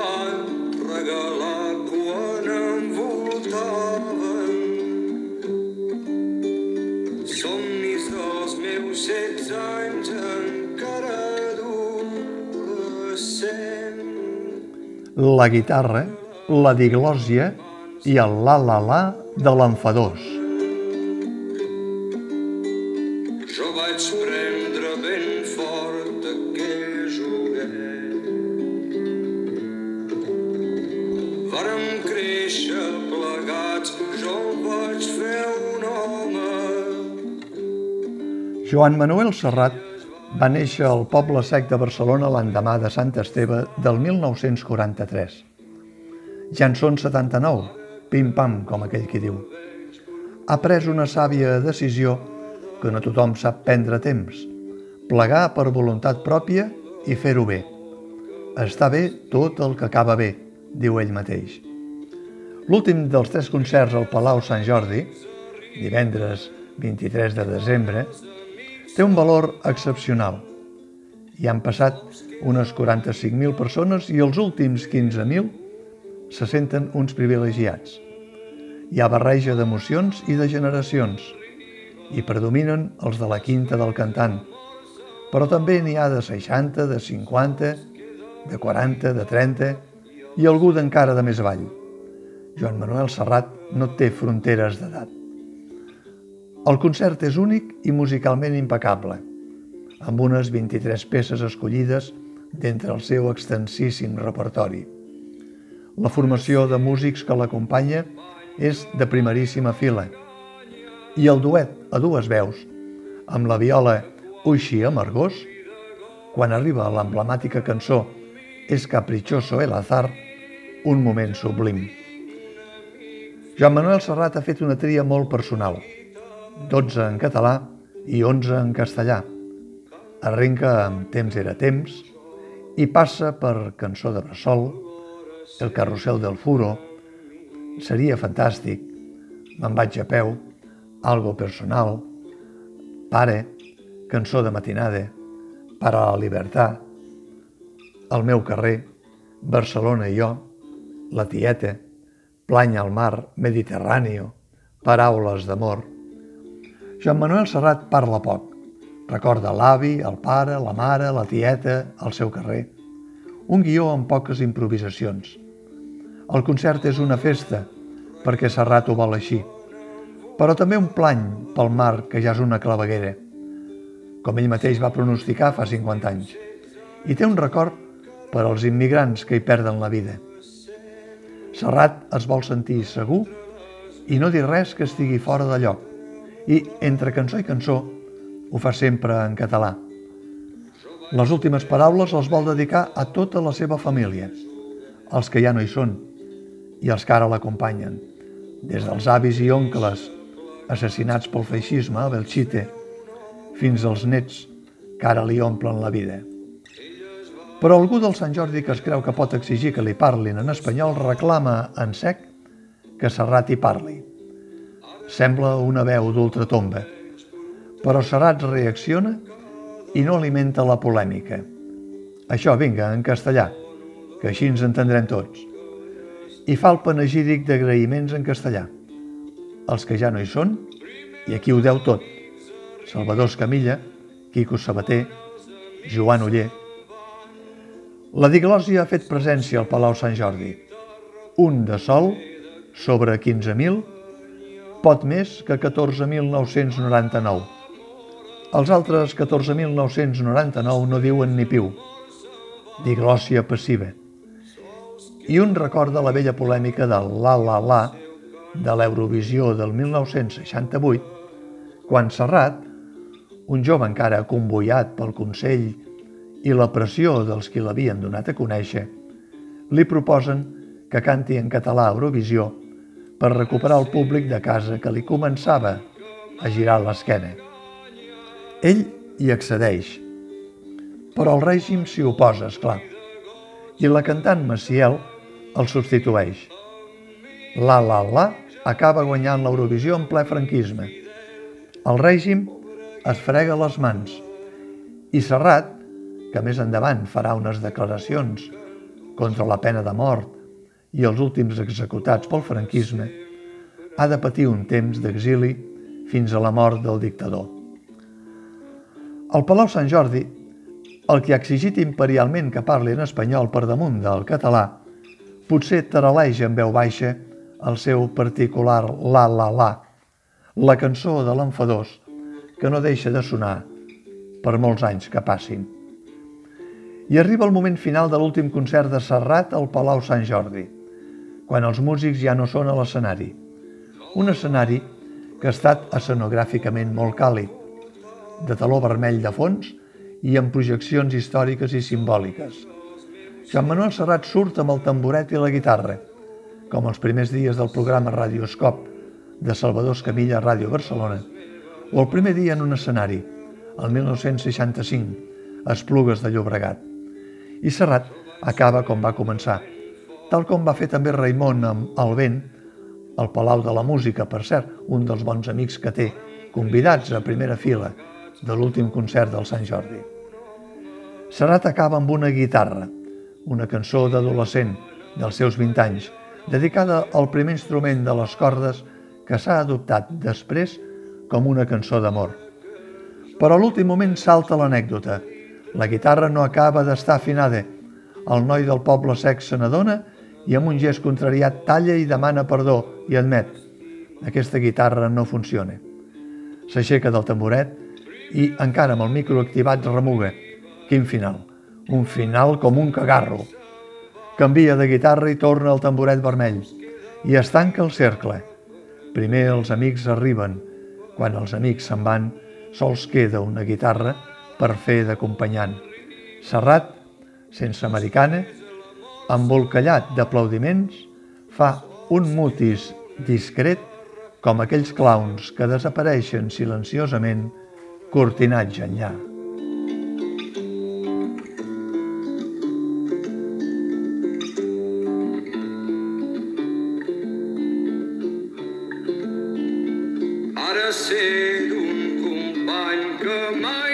van regalar quan envoltaven somnis dels meus setze anys encara adolescent. La guitarra, la diglòsia i el la-la-la de l'enfadós. Vàrem créixer plegats, jo el vaig fer un home. Joan Manuel Serrat va néixer al poble sec de Barcelona l'endemà de Sant Esteve del 1943. Ja en són 79, pim-pam, com aquell qui diu. Ha pres una sàvia decisió que no tothom sap prendre temps, plegar per voluntat pròpia i fer-ho bé. Està bé tot el que acaba bé, diu ell mateix. L'últim dels tres concerts al Palau Sant Jordi, divendres 23 de desembre, té un valor excepcional. Hi han passat unes 45.000 persones i els últims 15.000 se senten uns privilegiats. Hi ha barreja d'emocions i de generacions i predominen els de la quinta del cantant, però també n'hi ha de 60, de 50, de 40, de 30 i algú d'encara de més avall. Joan Manuel Serrat no té fronteres d'edat. El concert és únic i musicalment impecable, amb unes 23 peces escollides d'entre el seu extensíssim repertori. La formació de músics que l'acompanya és de primeríssima fila i el duet a dues veus, amb la viola Uixi Amargós, quan arriba l'emblemàtica cançó És caprichoso el azar, un moment sublim. Joan Manuel Serrat ha fet una tria molt personal, 12 en català i 11 en castellà. Arrenca amb Temps era temps i passa per Cançó de Bressol, El carrusel del furo, Seria fantàstic, Me'n vaig a peu, Algo personal, Pare, Cançó de matinada, Para la libertad, El meu carrer, Barcelona i jo, La tieta, Plany al mar, Mediterráneo, Paraules d'amor. Joan Manuel Serrat parla poc. Recorda l'avi, el pare, la mare, la tieta, el seu carrer. Un guió amb poques improvisacions. El concert és una festa, perquè Serrat ho vol així, però també un plany pel mar que ja és una claveguera, com ell mateix va pronosticar fa 50 anys, i té un record per als immigrants que hi perden la vida. Serrat es vol sentir segur i no dir res que estigui fora de lloc, i entre cançó i cançó ho fa sempre en català. Les últimes paraules les vol dedicar a tota la seva família, els que ja no hi són i els que ara l'acompanyen, des dels avis i oncles assassinats pel feixisme a Belchite fins als nets que ara li omplen la vida. Però algú del Sant Jordi que es creu que pot exigir que li parlin en espanyol reclama en sec que Serrat hi parli. Sembla una veu d'ultratomba, però Serrat reacciona i no alimenta la polèmica. Això, vinga, en castellà, que així ens entendrem tots. I fa el panegíric d'agraïments en castellà. Els que ja no hi són, i aquí ho deu tot. Salvador Escamilla, Quico Sabater, Joan Uller, la diglòsia ha fet presència al Palau Sant Jordi. Un de sol sobre 15.000, pot més que 14.999. Els altres 14.999 no diuen ni piu. Diglòsia passiva. I un recorda la vella polèmica del la la la de l'Eurovisió del 1968, quan Serrat, un jove encara convoiat pel Consell i la pressió dels qui l'havien donat a conèixer, li proposen que canti en català a Eurovisió per recuperar el públic de casa que li començava a girar l'esquena. Ell hi accedeix, però el règim s'hi oposa, és clar, i la cantant Maciel el substitueix. La La La acaba guanyant l'Eurovisió en ple franquisme. El règim es frega les mans i Serrat que més endavant farà unes declaracions contra la pena de mort i els últims executats pel franquisme, ha de patir un temps d'exili fins a la mort del dictador. Al Palau Sant Jordi, el que ha exigit imperialment que parli en espanyol per damunt del català, potser taraleix en veu baixa el seu particular la la la, la cançó de l'enfadós que no deixa de sonar per molts anys que passin. I arriba el moment final de l'últim concert de Serrat al Palau Sant Jordi, quan els músics ja no són a l'escenari. Un escenari que ha estat escenogràficament molt càlid, de taló vermell de fons i amb projeccions històriques i simbòliques. Joan Manuel Serrat surt amb el tamboret i la guitarra, com els primers dies del programa Radioscop de Salvador Escamilla a Ràdio Barcelona, o el primer dia en un escenari, el 1965, a Esplugues de Llobregat. I Serrat acaba com va començar, tal com va fer també Raimon amb El vent, al Palau de la Música, per cert, un dels bons amics que té, convidats a primera fila de l'últim concert del Sant Jordi. Serrat acaba amb una guitarra, una cançó d'adolescent dels seus 20 anys, dedicada al primer instrument de les cordes que s'ha adoptat després com una cançó d'amor. Però a l'últim moment salta l'anècdota. La guitarra no acaba d'estar afinada. El noi del poble sec se n'adona i amb un gest contrariat talla i demana perdó i admet aquesta guitarra no funciona. S'aixeca del tamboret i encara amb el micro activat remuga. Quin final? Un final com un cagarro. Canvia de guitarra i torna al tamboret vermell. I es tanca el cercle. Primer els amics arriben. Quan els amics se'n van, sols queda una guitarra per fer d'acompanyant. Serrat, sense americana, embolcallat d'aplaudiments, fa un mutis discret com aquells clowns que desapareixen silenciosament cortinatge enllà. ser d'un company que mai